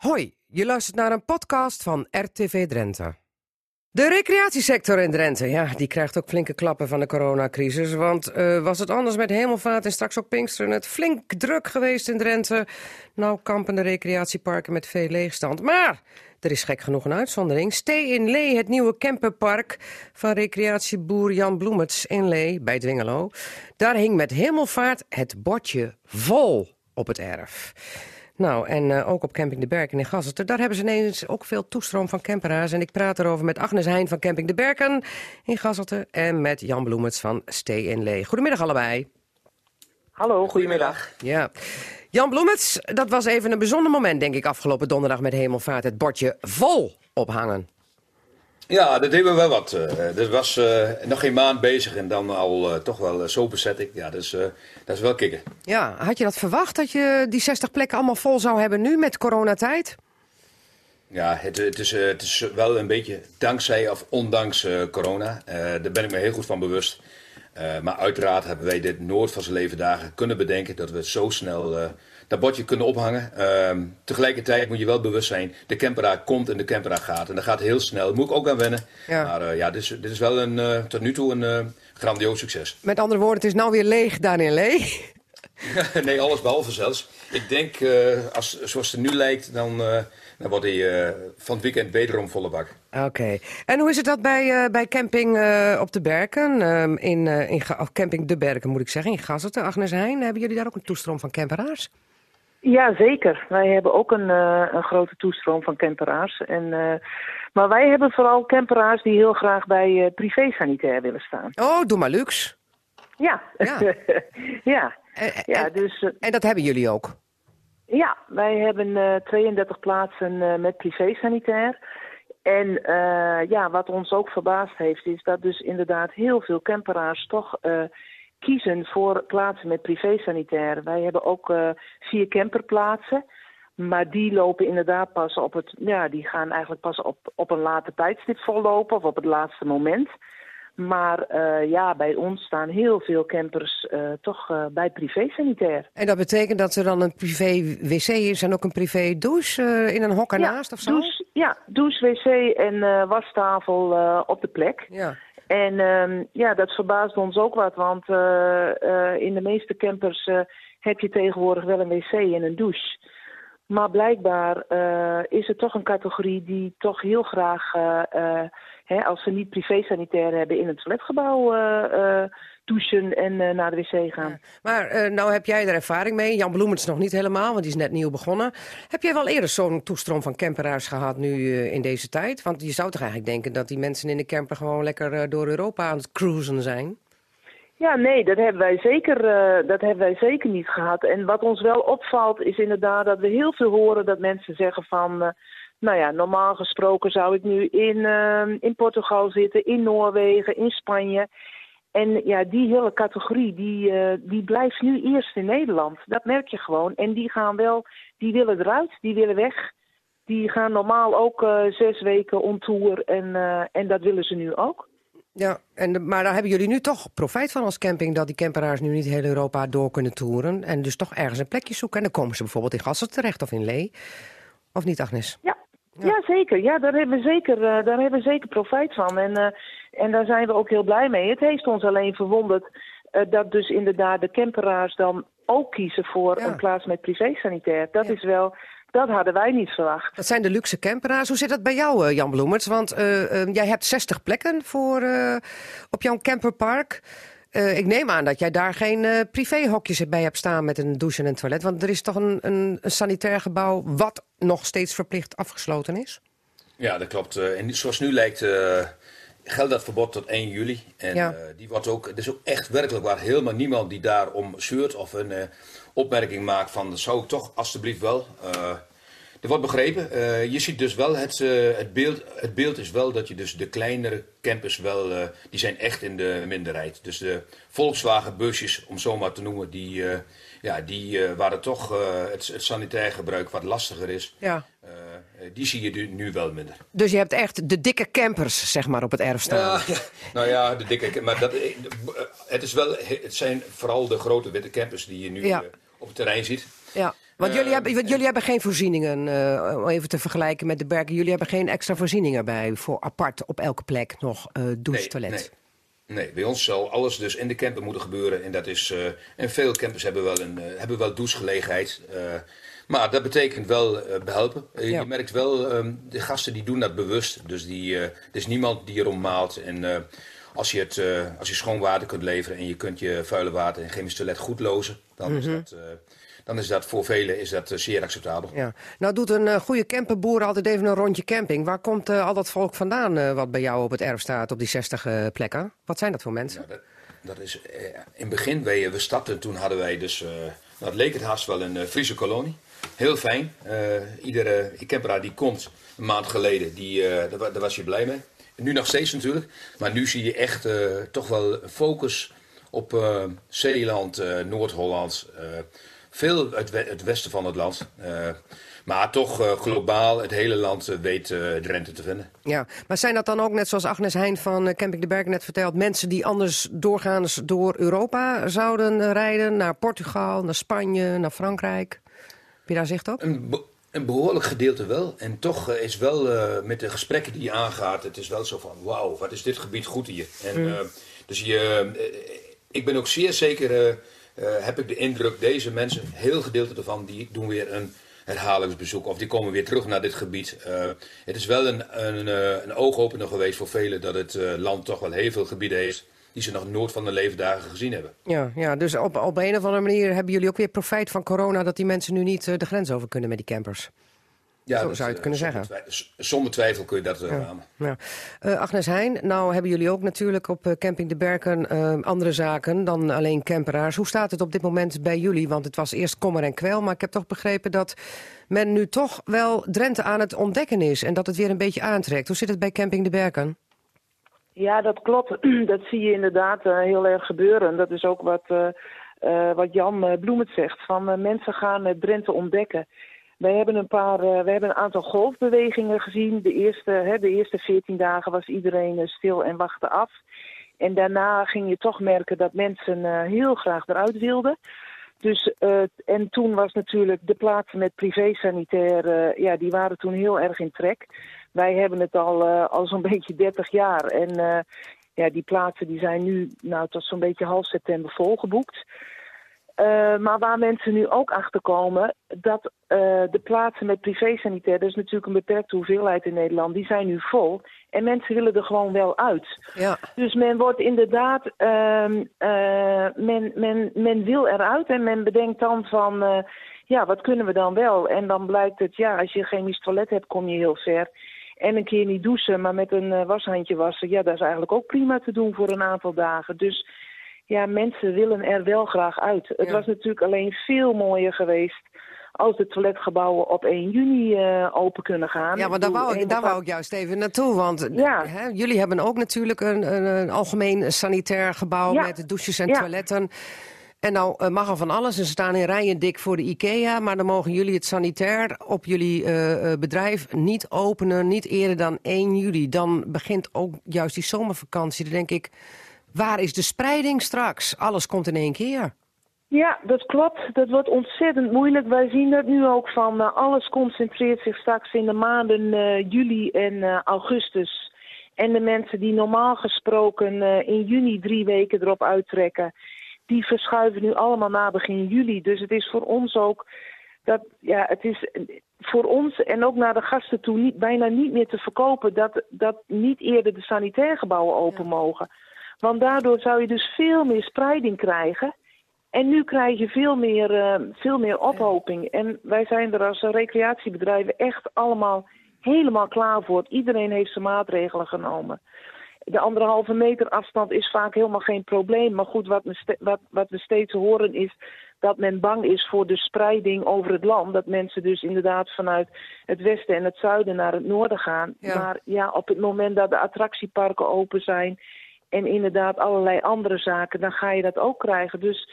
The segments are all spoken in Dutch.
Hoi, je luistert naar een podcast van RTV Drenthe. De recreatiesector in Drenthe, ja, die krijgt ook flinke klappen van de coronacrisis. Want eh, was het anders met hemelvaart en straks ook Pinksteren het flink druk geweest in Drenthe? Nou kampen de recreatieparken met veel leegstand. Maar er is gek genoeg een uitzondering. Stay in Lee, het nieuwe camperpark van recreatieboer Jan Bloemets in Lee bij Dwingelo. Daar hing met hemelvaart het bordje vol op het erf. Nou, en uh, ook op Camping de Berken in Gasselter. Daar hebben ze ineens ook veel toestroom van camperaars. En ik praat erover met Agnes Heijn van Camping de Berken in Gasselter. En met Jan Bloemets van Stay in Lee. Goedemiddag allebei. Hallo, goedemiddag. Ja. Jan Bloemets, dat was even een bijzonder moment, denk ik, afgelopen donderdag met Hemelvaart. Het bordje vol ophangen. Ja, dat deden we wel wat. Uh, dat was uh, nog geen maand bezig en dan al uh, toch wel zo bezetting. Ja, dat is, dat is wel kicken. Ja, had je dat verwacht dat je die 60 plekken allemaal vol zou hebben nu met coronatijd? Ja, het, het, is, het is wel een beetje dankzij of ondanks corona. daar ben ik me heel goed van bewust. maar uiteraard hebben wij dit nooit van zijn leven dagen kunnen bedenken dat we zo snel dat bordje kunnen ophangen. Uh, tegelijkertijd moet je wel bewust zijn, de campera komt en de campera gaat. En dat gaat heel snel, daar moet ik ook aan wennen. Ja. Maar uh, ja, dit is, dit is wel een, uh, tot nu toe een uh, grandioos succes. Met andere woorden, het is nou weer leeg, Daniel Lee. nee, alles behalve zelfs. Ik denk, als, zoals het nu lijkt, dan, dan wordt hij van het weekend wederom volle bak. Oké. Okay. En hoe is het dat bij, bij camping op de Berken, um, in, in camping de Berken moet ik zeggen, in Gazerte, Agnes Heijn, hebben jullie daar ook een toestroom van camperaars? Ja, zeker. Wij hebben ook een, uh, een grote toestroom van camperaars. En, uh, maar wij hebben vooral camperaars die heel graag bij uh, privé-sanitair willen staan. Oh, doe maar luxe. Ja. Ja. ja. En, ja dus, en dat hebben jullie ook? Ja, wij hebben 32 plaatsen met privé-sanitair. En ja, wat ons ook verbaasd heeft, is dat dus inderdaad heel veel camperaars toch kiezen voor plaatsen met privé-sanitair. Wij hebben ook uh, vier camperplaatsen. Maar die lopen inderdaad pas op het. Ja, die gaan eigenlijk pas op, op een later tijdstip vollopen of op het laatste moment. Maar uh, ja, bij ons staan heel veel campers uh, toch uh, bij privé-sanitair. En dat betekent dat er dan een privé-wc is en ook een privé-douche in een hok ernaast ja, of zo? Douche, ja, douche, wc en wastafel op de plek. Ja. En uh, ja, dat verbaast ons ook wat, want uh, uh, in de meeste campers uh, heb je tegenwoordig wel een wc en een douche. Maar blijkbaar is er toch een categorie die toch heel graag, hè, als ze niet privé-sanitair hebben, in het toiletgebouw douchen en uh, naar de wc gaan. Ja. Maar uh, nou heb jij er ervaring mee. Jan Bloemens nog niet helemaal, want die is net nieuw begonnen. Heb jij wel eerder zo'n toestroom van camperaars gehad nu uh, in deze tijd? Want je zou toch eigenlijk denken dat die mensen in de camper gewoon lekker door Europa aan het cruisen zijn? Ja, nee, dat hebben wij zeker, dat hebben wij zeker niet gehad. En wat ons wel opvalt is inderdaad dat we heel veel horen dat mensen zeggen van... nou ja, normaal gesproken zou ik nu in, in Portugal zitten, in Noorwegen, in Spanje... En ja, die hele categorie, die, uh, die blijft nu eerst in Nederland. Dat merk je gewoon. En die gaan wel, die willen eruit, die willen weg. Die gaan normaal ook uh, zes weken on tour en, uh, en dat willen ze nu ook. Ja, en, maar daar hebben jullie nu toch profijt van als camping... dat die camperaars nu niet heel Europa door kunnen toeren... en dus toch ergens een plekje zoeken. En dan komen ze bijvoorbeeld in Gassen terecht of in Lee. Of niet, Agnes? Ja, ja, zeker. Ja, daar hebben we zeker, daar hebben we zeker profijt van. En, en daar zijn we ook heel blij mee. Het heeft ons alleen verwonderd uh, dat dus inderdaad de camperaars dan ook kiezen voor ja. een plaats met privé-sanitair. Dat ja. is wel... Dat hadden wij niet verwacht. Dat zijn de luxe camperaars. Hoe zit dat bij jou, Jan Bloemers? Want jij hebt 60 plekken voor, op jouw camperpark. Uh, ik neem aan dat jij daar geen uh, privéhokjes bij hebt staan met een douche en een toilet. Want er is toch een, een, een sanitair gebouw wat nog steeds verplicht afgesloten is? Ja, dat klopt. En zoals nu lijkt geldt dat verbod tot 1 juli. En ja. die wordt ook, het is ook echt werkelijk waar helemaal niemand die daarom zeurt of een opmerking maakt van... zou ik toch alstublieft wel... Er wordt begrepen. Uh, je ziet dus wel, het, uh, het, beeld, het beeld is wel dat je dus de kleinere campers wel, uh, die zijn echt in de minderheid. Dus de Volkswagen busjes, om zo maar te noemen, die, ja, die waar het toch het, het sanitair gebruik wat lastiger is. Ja. die zie je nu wel minder. Dus je hebt echt de dikke campers, zeg maar, op het erf staan. Ja, nou ja, de dikke maar dat, het, is wel, het zijn vooral de grote witte campers die je nu ja. op het terrein ziet. Ja. Want jullie, hebben, jullie hebben geen voorzieningen, uh, even te vergelijken met de bergen. Jullie hebben geen extra voorzieningen bij voor apart op elke plek nog uh, douche, toilet. Nee. Nee, bij ons zal alles dus in de camper moeten gebeuren. En, dat is, uh, en veel campers hebben wel, een, uh, hebben wel douchegelegenheid. Uh, maar dat betekent wel behelpen. Ja. Je merkt wel, um, de gasten die doen dat bewust. Dus die, er is niemand die erom maalt. En als je, het, als je schoon water kunt leveren en je kunt je vuile water en chemisch toilet goed lozen, dan mm -hmm. is dat dan is dat voor velen is dat, zeer acceptabel. Ja. Nou doet een uh, goede camperboer altijd even een rondje camping. Waar komt uh, al dat volk vandaan wat bij jou op het erf staat op die 60 plekken? Wat zijn dat voor mensen? Ja, dat, dat, is, in het begin, wij, we startten, toen hadden wij dus, het leek het haast wel een Friese kolonie. Heel fijn. iedere camperaar die komt, een maand geleden, die, daar, daar, was je blij mee. Nu nog steeds natuurlijk. Maar nu zie je echt toch wel een focus op Zeeland, Noord-Holland veel uit het westen van het land. Uh, maar toch uh, globaal, het hele land uh, weet Drenthe te vinden. Ja, maar zijn dat dan ook, net zoals Agnes Heijn van Camping de Berg net verteld... mensen die anders doorgaans door Europa zouden rijden? Naar Portugal, naar Spanje, naar Frankrijk? Heb je daar zicht op? Een, be een behoorlijk gedeelte wel. En toch is wel met de gesprekken die je aangaat... het is wel zo van, wauw, wat is dit gebied goed hier. En, mm. dus je, ik ben ook zeer zeker uh, heb ik de indruk, deze mensen, heel gedeelte ervan, die doen weer een herhalingsbezoek of die komen weer terug naar dit gebied. Uh, het is wel een, een, uh, een oogopener geweest voor velen dat het land toch wel heel veel gebieden heeft die ze nog nooit van de leefdagen gezien hebben. Ja, ja dus op, op een of andere manier hebben jullie ook weer profijt van corona dat die mensen nu niet de grens over kunnen met die campers. Ja, Zo dat, zou je het kunnen zonder zeggen. Twijfel, zonder twijfel kun je dat uh, ja. ja. Uh, Agnes Heijn, nou hebben jullie ook natuurlijk op uh, Camping de Berken andere zaken dan alleen camperaars. Hoe staat het op dit moment bij jullie? Want het was eerst kommer en kwel, maar ik heb toch begrepen dat men nu toch wel Drenthe aan het ontdekken is en dat het weer een beetje aantrekt. Hoe zit het bij Camping de Berken? Ja, dat klopt. Dat zie je inderdaad heel erg gebeuren. Dat is ook wat, wat Jan Bloemet zegt. Van mensen gaan Drenthe ontdekken. Wij hebben een paar, uh, we hebben een aantal golfbewegingen gezien. De eerste, hè, de eerste 14 dagen was iedereen uh, stil en wachtte af. En daarna ging je toch merken dat mensen uh, heel graag eruit wilden. Dus, en toen was natuurlijk de plaatsen met privé-sanitair, ja, die waren toen heel erg in trek. Wij hebben het al, al zo'n beetje 30 jaar. En ja, die plaatsen die zijn nu nou, tot zo'n beetje half september volgeboekt. Uh, maar waar mensen nu ook achter komen, dat uh, de plaatsen met privé-sanitair, dat is natuurlijk een beperkte hoeveelheid in Nederland, die zijn nu vol. En mensen willen er gewoon wel uit. Ja. Dus men wordt inderdaad, uh, men, men, men wil eruit en men bedenkt dan van, ja, wat kunnen we dan wel? En dan blijkt het, ja, als je een chemisch toilet hebt, kom je heel ver. En een keer niet douchen, maar met een washandje wassen, ja, dat is eigenlijk ook prima te doen voor een aantal dagen. Dus ja, mensen willen er wel graag uit. Het was natuurlijk alleen veel mooier geweest als de toiletgebouwen op 1 juni uh, open kunnen gaan. Ja, maar daar wou, ik, daar wou ik juist even naartoe. Want ja. hè, jullie hebben ook natuurlijk een, een, een algemeen sanitair gebouw ja. met douches en toiletten. En nou uh, mag er van alles. Ze staan in rijen dik voor de IKEA. Maar dan mogen jullie het sanitair op jullie uh, bedrijf niet openen. Niet eerder dan 1 juli. Dan begint ook juist die zomervakantie. Dan denk ik Waar is de spreiding straks? Alles komt in één keer. Ja, dat klopt. Dat wordt ontzettend moeilijk. Wij zien dat nu ook van uh, alles concentreert zich straks in de maanden uh, juli en uh, augustus. En de mensen die normaal gesproken in juni drie weken erop uittrekken, die verschuiven nu allemaal na begin juli. Dus het is voor ons ook dat ja, het is voor ons en ook naar de gasten toe niet, bijna niet meer te verkopen dat, dat niet eerder de sanitaire gebouwen open mogen. Want daardoor zou je dus veel meer spreiding krijgen. En nu krijg je veel meer, uh, veel meer ophoping. En wij zijn er als recreatiebedrijven echt allemaal helemaal klaar voor. Iedereen heeft zijn maatregelen genomen. De anderhalve meter afstand is vaak helemaal geen probleem. Maar goed, wat, we, wat, wat we steeds horen is dat men bang is voor de spreiding over het land. Dat mensen dus inderdaad vanuit het westen en het zuiden naar het noorden gaan. Ja. Maar ja, op het moment dat de attractieparken open zijn en inderdaad allerlei andere zaken, dan ga je dat ook krijgen. Dus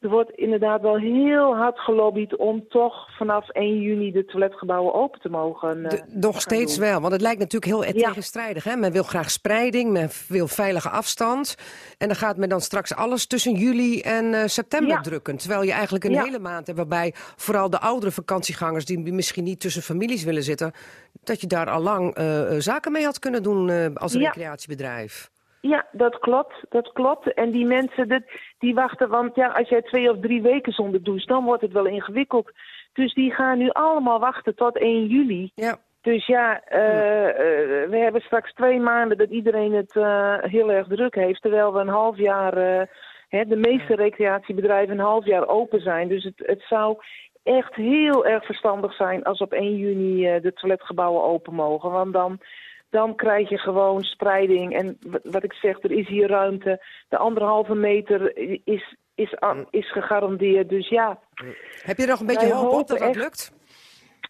er wordt inderdaad wel heel hard gelobbyd om toch vanaf 1 juni de toiletgebouwen open te mogen. Uh, nog steeds wel, want het lijkt natuurlijk heel ja. tegenstrijdig. Hè? Men wil graag spreiding, men wil veilige afstand. En dan gaat men dan straks alles tussen juli en uh, september ja. drukken. Terwijl je eigenlijk een hele maand hebt waarbij vooral de oudere vakantiegangers... die misschien niet tussen families willen zitten... dat je daar al lang uh, zaken mee had kunnen doen als recreatiebedrijf. Ja, dat klopt. Dat klopt. En die mensen, dat, die wachten, want ja, als jij twee of drie weken zonder douche, dan wordt het wel ingewikkeld. Dus die gaan nu allemaal wachten tot 1 juli. Ja. Dus ja, uh, uh, we hebben straks twee maanden dat iedereen het uh, heel erg druk heeft. Terwijl we een half jaar, hè, de meeste recreatiebedrijven een half jaar open zijn. Dus het, het zou echt heel erg verstandig zijn als op 1 juni de toiletgebouwen open mogen. Want dan dan krijg je gewoon spreiding. En wat ik zeg, er is hier ruimte. De anderhalve meter is, is, is gegarandeerd. Dus ja. Heb je nog een beetje hoop op dat dat lukt?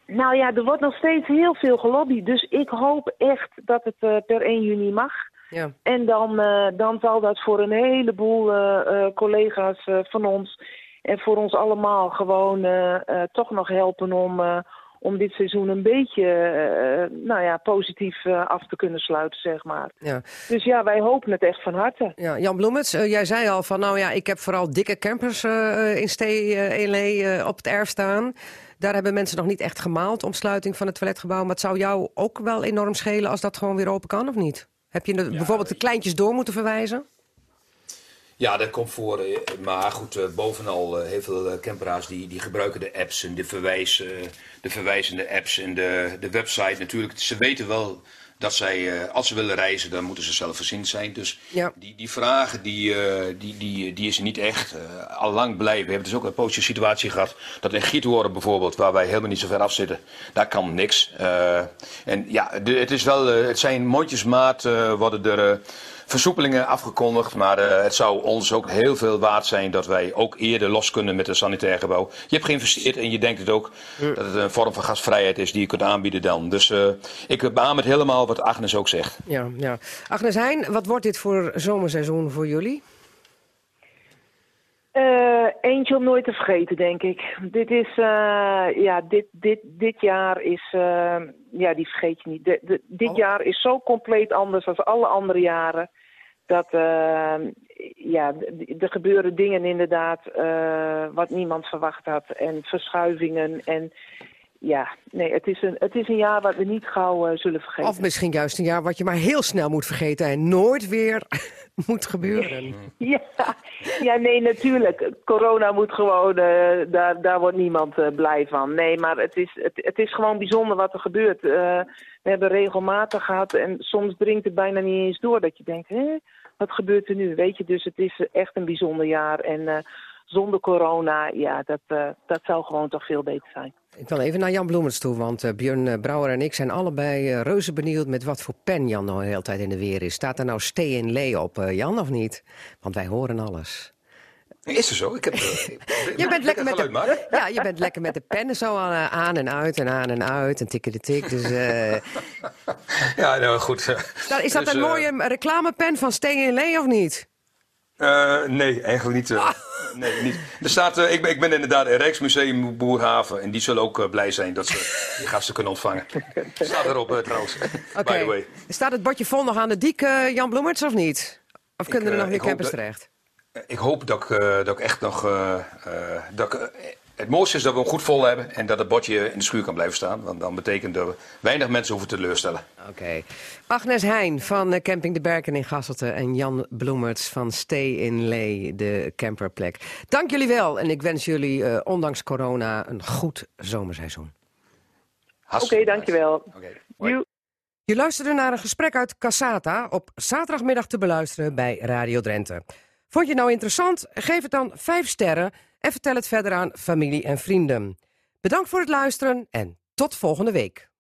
Nou ja, er wordt nog steeds heel veel gelobbyd. Dus ik hoop echt dat het uh, per 1 juni mag. Ja. En dan, uh, dan zal dat voor een heleboel uh, collega's van ons en voor ons allemaal gewoon toch nog helpen om om dit seizoen een beetje uh, nou ja, positief uh, af te kunnen sluiten, zeg maar. Ja. Dus ja, wij hopen het echt van harte. Ja, Jan Bloemets, uh, jij zei al van nou ja, ik heb vooral dikke campers in Stee op het erf staan. Daar hebben mensen nog niet echt gemaald, omsluiting van het toiletgebouw. Maar het zou jou ook wel enorm schelen als dat gewoon weer open kan, of niet? Heb je ja, bijvoorbeeld de kleintjes door moeten verwijzen? Ja, dat komt voor. Eh, maar goed, eh, bovenal eh, heel veel camperaars die, die gebruiken de apps en de, verwijs, de verwijzende apps en de, de website natuurlijk. Ze weten wel dat zij, als ze willen reizen, dan moeten ze zelfvoorzienend zijn. Dus ja. die, die vragen, die, die, die, die is er niet echt. al lang blij. We hebben dus ook een poosje situatie gehad dat in Giethoorn bijvoorbeeld, waar wij helemaal niet zo ver af zitten, daar kan niks. en ja, de, het, is wel, het zijn mondjesmaat worden er versoepelingen afgekondigd. Maar uh, het zou ons ook heel veel waard zijn dat wij ook eerder los kunnen met een sanitair gebouw. Je hebt geïnvesteerd en je denkt het ook dat het een vorm van gastvrijheid is die je kunt aanbieden dan. Dus uh, ik beaam het helemaal wat Agnes ook zegt. Ja, ja. Agnes Heijn, wat wordt dit voor zomerseizoen voor jullie? Uh, eentje om nooit te vergeten, denk ik. Dit is, uh, ja, dit, dit, dit jaar is, uh, ja, die vergeet je niet. De, de, dit oh. jaar is zo compleet anders dan alle andere jaren. Dat, ja, er gebeuren dingen inderdaad wat niemand verwacht had. En verschuivingen en ja, nee, het is, een, het is een jaar wat we niet gauw uh, zullen vergeten. Of misschien juist een jaar wat je maar heel snel moet vergeten en nooit weer moet gebeuren. Ja, ja, nee, natuurlijk. Corona moet gewoon, uh, daar, daar wordt niemand blij van. Nee, maar het is, het, het is gewoon bijzonder wat er gebeurt. we hebben regelmatig gehad en soms dringt het bijna niet eens door dat je denkt, hé, wat gebeurt er nu? Weet je, dus het is echt een bijzonder jaar en zonder corona, ja, dat, uh, dat zou gewoon toch veel beter zijn. Ik wil even naar Jan Bloemens toe, want uh, Björn eh, Brouwer en ik zijn allebei reuze benieuwd met wat voor pen Jan nou de hele tijd in de weer is. Staat er nou Stay in Lee op, Jan, of niet? Want wij horen alles. Is er zo? Ik heb, je bent lekker met de, ja, je bent lekker met de pennen zo aan en uit en aan en uit en tikken de tik. Dus, ja, nou goed. Nou, is dat dus, een mooie reclamepen van Stay in Lee of niet? nee, eigenlijk niet. Ah nee, niet. Er staat, ik, ben, ik ben inderdaad in Rijksmuseum Boerhaven. En die zullen ook blij zijn dat ze die gasten kunnen ontvangen. Staat erop trouwens, okay. by the way. Staat het bordje vol nog aan de dik, Jan Bloemerts, of niet? Of kunnen er nog meer campers terecht? Ik hoop dat ik, dat ik echt nog... dat ik, het mooiste is dat we hem goed vol hebben en dat het bordje in de schuur kan blijven staan. Want dan betekent dat we weinig mensen hoeven te teleurstellen. Oké. Agnes Heijn van eh, Camping de Berken in Gasselte en Jan Bloemerts van Stay in Lee, de camperplek. Dank jullie wel en ik wens jullie, uh, ondanks corona, een goed zomerseizoen. Oké, okay, dankjewel. Okay. Je luisterde naar een gesprek uit Cassata op zaterdagmiddag te beluisteren bij Radio Drenthe. Vond je het nou interessant? Geef het dan 5 sterren en vertel het verder aan familie en vrienden. Bedankt voor het luisteren en tot volgende week.